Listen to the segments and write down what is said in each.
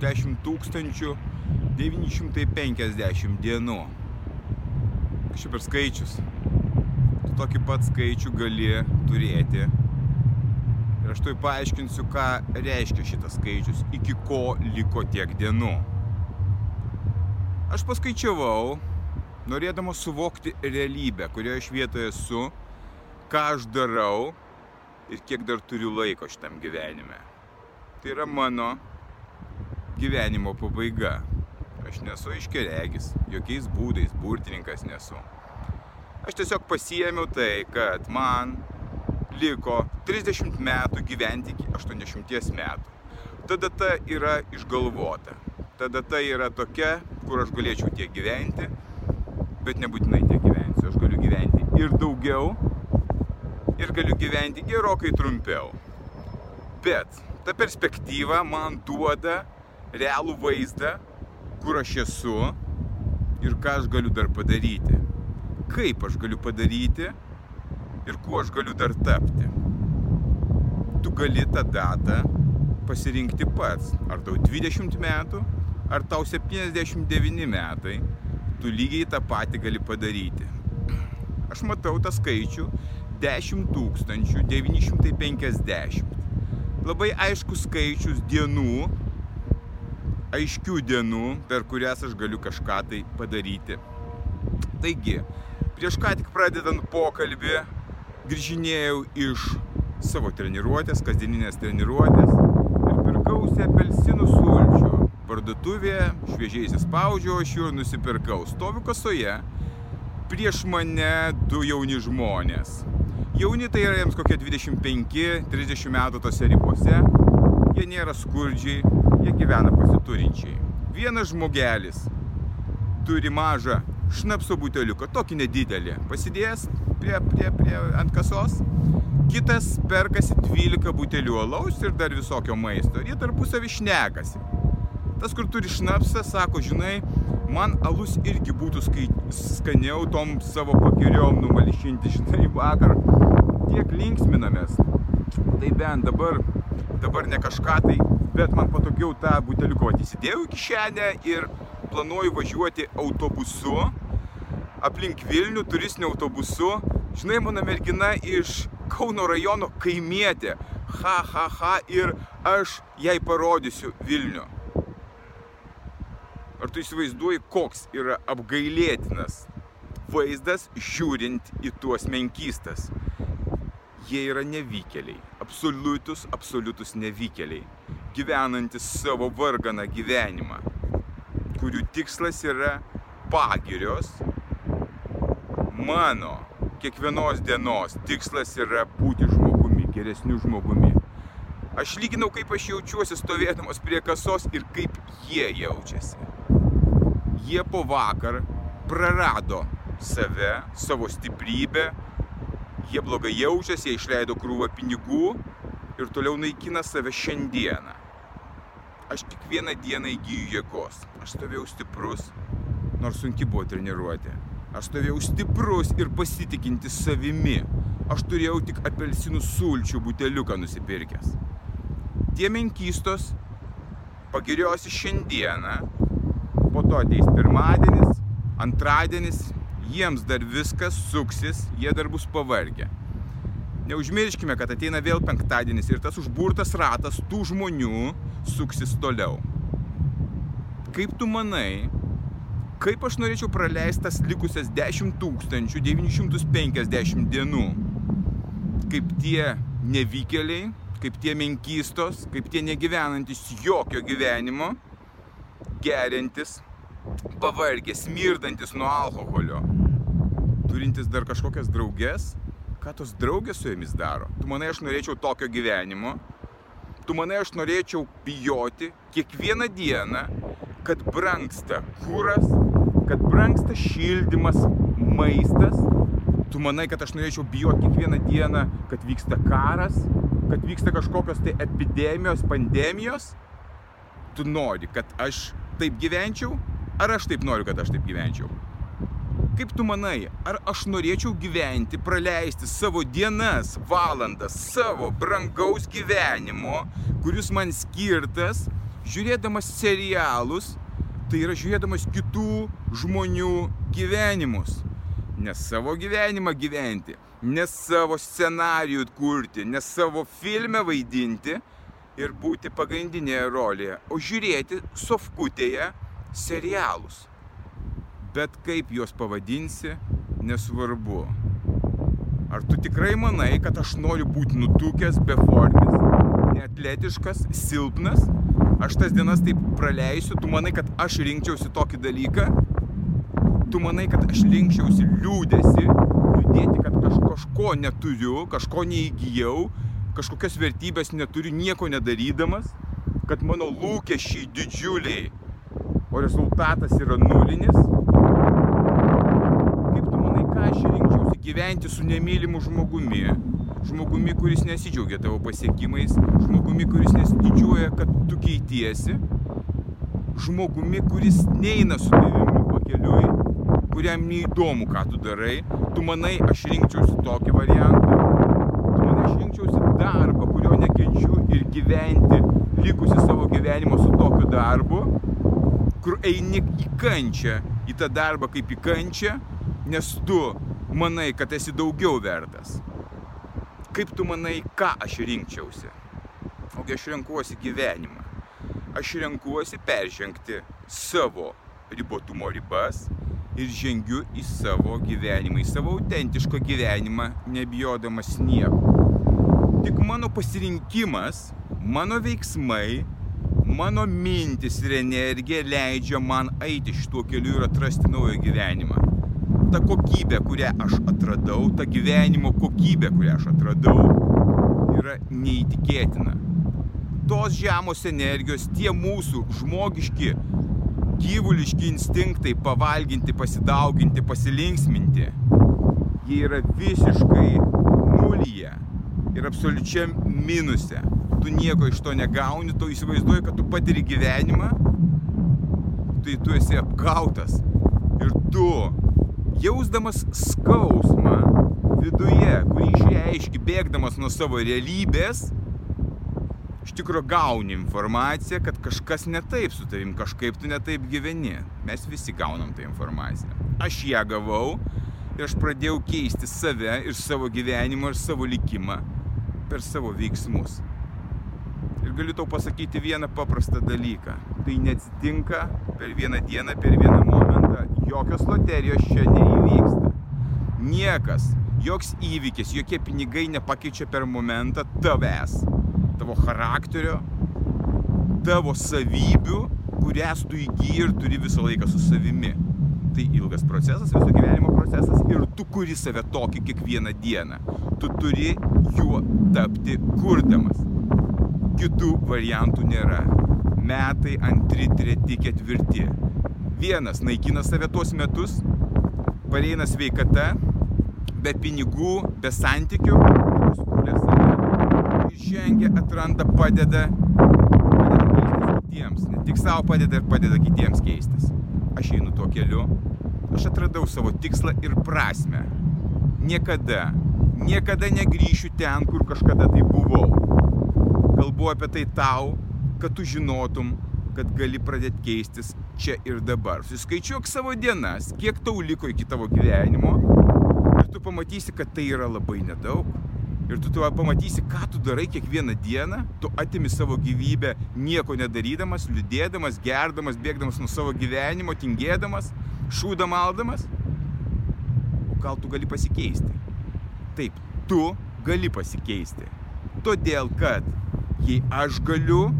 10 950 dienų. Kažkaip ir skaičius. Tu tokį pat skaičių gali turėti. Ir aš tai paaiškinsiu, ką reiškia šitas skaičius, iki ko liko tiek dienų. Aš paskaičiavau, norėdamas suvokti realybę, kurioje aš vietoje esu, ką aš darau ir kiek dar turiu laiko šitam gyvenime. Tai yra mano gyvenimo pabaiga. Aš nesu iškeregis, jokiais būdais burtininkas nesu. Aš tiesiog pasiėmiau tai, kad man liko 30 metų gyventi iki 80 metų. Ta data yra išgalvota. Ta data yra tokia, kur aš galėčiau tiek gyventi, bet nebūtinai tiek gyvensiu. Aš galiu gyventi ir daugiau, ir galiu gyventi gerokai trumpiau. Bet ta perspektyva man duoda realų vaizdą, kur aš esu ir ką aš galiu dar padaryti. Kaip aš galiu padaryti ir kuo aš galiu dar tapti. Tu gali tą datą pasirinkti pats. Ar tau 20 metų, ar tau 79 metai, tu lygiai tą patį gali padaryti. Aš matau tą skaičių 10 950. Labai aiškus skaičius dienų, aiškių dienų, per kurias aš galiu kažką tai padaryti. Taigi, prieš ką tik pradedant pokalbį, grįžinėjau iš savo treniruotės, kasdieninės treniruotės ir pirkausi apelsinų sulčių. Parduotuvėje šviežiai įsispaudžiau aš jų ir nusipirkau. Stoviu kasoje, prieš mane du jauni žmonės. Jauni tai yra jiems kokie 25-30 metų tose ribose. Jie nėra skurdžiai, jie gyvena pasiturinčiai. Vienas žmogelis turi mažą šnapso buteliuką, tokį nedidelį, pasidėjęs prie, prie, prie ant kasos. Kitas perkasi 12 butelių alaus ir dar visokio maisto. Ir jie tarpusavį šnekasi. Tas, kur turi šnapsą, sako, žinai, man alus irgi būtų skai, skaniau tom savo pakiriom numališinti, žinai, vakar tiek linksminamės. Tai bent dabar, dabar ne kažką tai bet man patogiau tą buteliuką įsidėjau į kišenę ir planuoju važiuoti autobusu aplink Vilnių turistiniu autobusu. Žinai, mano mergina iš Kauno rajono kaimietė. Ha, ha, ha. Ir aš jai parodysiu Vilnių. Ar tu įsivaizduoji, koks yra apgailėtinas vaizdas žiūrint į tuos menkystas? Jie yra nevykėliai. Absoliutus, absoliutus nevykėliai gyvenantis savo varganą gyvenimą, kurių tikslas yra pagirios. Mano kiekvienos dienos tikslas yra būti žmogumi, geresniu žmogumi. Aš lyginau, kaip aš jaučiuosi stovėdamas prie kasos ir kaip jie jaučiasi. Jie po vakar prarado save, savo stiprybę, jie blogai jaučiasi, jie išleido krūvą pinigų ir toliau naikina save šiandieną aš kiekvieną dieną įgyju jėgos. Aš stovėjau stiprus, nors sunki buvo treniruotė. Aš stovėjau stiprus ir pasitikintis savimi. Aš turėjau tik apelsinų sulčių buteliuką nusipirkęs. Tie menkystos pagiriosi šiandieną, po to ateis pirmadienis, antradienis, jiems dar viskas suksis, jie dar bus pavargę. Neužmirškime, kad ateina vėl penktadienis ir tas užburtas ratas tų žmonių suksis toliau. Kaip tu manai, kaip aš norėčiau praleisti tas likusias 10 950 dienų? Kaip tie nevykėliai, kaip tie menkystos, kaip tie negyvenantis jokio gyvenimo, gerintis, pavargęs, smirdantis nuo alkoholio, turintis dar kažkokias draugės, ką tos draugės su jomis daro? Tu manai, aš norėčiau tokio gyvenimo? Tu manai, aš norėčiau bijoti kiekvieną dieną kad brangsta kūras, kad brangsta šildymas, maistas. Tu manai, kad aš norėčiau bijoti kiekvieną dieną, kad vyksta karas, kad vyksta kažkokios tai epidemijos, pandemijos. Tu nori, kad aš taip gyvenčiau, ar aš taip noriu, kad aš taip gyvenčiau? Kaip tu manai, ar aš norėčiau gyventi, praleisti savo dienas, valandas, savo brangaus gyvenimo, kuris man skirtas, žiūrėdamas serialus, tai yra žiūrėdamas kitų žmonių gyvenimus. Ne savo gyvenimą gyventi, ne savo scenarijų kurti, ne savo filmę vaidinti ir būti pagrindinėje rolėje, o žiūrėti sofkutėje serialus. Bet kaip juos pavadinsi, nesvarbu. Ar tu tikrai manai, kad aš noriu būti nutukęs, beformis, neatletiškas, silpnas? Aš tas dienas taip praleisiu, tu manai, kad aš rinkčiausi tokį dalyką? Tu manai, kad aš rinkčiausi liūdėsi, liūdėti, kad aš kažko neturiu, kažko neįgyjau, kažkokios vertybės neturiu nieko nedarydamas, kad mano lūkesčiai didžiuliai, o rezultatas yra nulinis? Kaip tu manai, ką aš rinkčiausi gyventi su nemylimu žmogumi? Žmogumi, kuris nesidžiaugia tavo pasiekimais, žmogumi, kuris nesididžiuoja, kad tu keitiesi, žmogumi, kuris neina su tavimi pakeliui, kuriam neįdomu, ką tu darai, tu manai, aš rinkčiausi tokį variantą, tu manai, aš rinkčiausi darbą, kurio nekenčiu ir gyventi likusi savo gyvenimo su tokiu darbu, kur eini į kančią, į tą darbą kaip į kančią, nes tu manai, kad esi daugiau vertas. Kaip tu manai, ką aš rinkčiausi? Ogi aš renkuosi gyvenimą. Aš renkuosi peržengti savo ribotumo ribas ir žengiu į savo gyvenimą, į savo autentišką gyvenimą, nebijodamas nieko. Tik mano pasirinkimas, mano veiksmai, mano mintis ir energija leidžia man eiti šituo keliu ir atrasti naują gyvenimą ta kokybė, kurią aš atradau, ta gyvenimo kokybė, kurią aš atradau, yra neįtikėtina. Tos žemos energijos, tie mūsų žmogiški, gyvuliški instinktai pavalginti, pasidauginti, pasilinksminti, jie yra visiškai nulyje ir absoliučiam minuse. Tu nieko iš to negauni, tu įsivaizduoji, kad tu patiri gyvenimą, tai tu esi apgautas. Ir tu jausdamas skausmą viduje, kurį išreiški bėgdamas nuo savo realybės, iš tikrųjų gauni informaciją, kad kažkas ne taip su tavim, kažkaip tu ne taip gyveni. Mes visi gaunam tą informaciją. Aš ją gavau ir aš pradėjau keisti save ir savo gyvenimą ir savo likimą per savo veiksmus. Ir galiu tau pasakyti vieną paprastą dalyką. Tai neatsitinka per vieną dieną, per vieną momentą. Jokios loterijos čia neįvyksta. Niekas, joks įvykis, jokie pinigai nepakeičia per momentą tavęs, tavo charakterio, tavo savybių, kurias tu įgyji ir turi visą laiką su savimi. Tai ilgas procesas, viso gyvenimo procesas ir tu kuri save tokį kiekvieną dieną. Tu turi juo tapti kurdamas kitų variantų nėra. Metai antri, treti, ketvirti. Vienas naikina save tuos metus, pareina sveikata, be pinigų, be santykių, kitas kūrė save ir žengia, atranda, padeda, padeda keistis kitiems. Ne tik savo padeda ir padeda kitiems keistis. Aš einu tuo keliu, aš atradau savo tikslą ir prasme. Niekada, niekada negrįšiu ten, kur kažkada tai buvau kalbu apie tai tau, kad tu žinotum, kad gali pradėti keistis čia ir dabar. Suskaičiuok savo dienas, kiek tau liko iki tavo gyvenimo ir tu pamatysi, kad tai yra labai nedaug. Ir tu tu pamatysi, ką tu darai kiekvieną dieną, tu atimi savo gyvybę nieko nedarydamas, liūdėdamas, gerdamas, bėgdamas nuo savo gyvenimo, tingėdamas, šūdą maldamas. O gal tu gali pasikeisti? Taip, tu gali pasikeisti. Todėl, kad Jei aš galiu,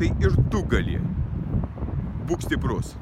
tai ir tu gali. Būk stiprus.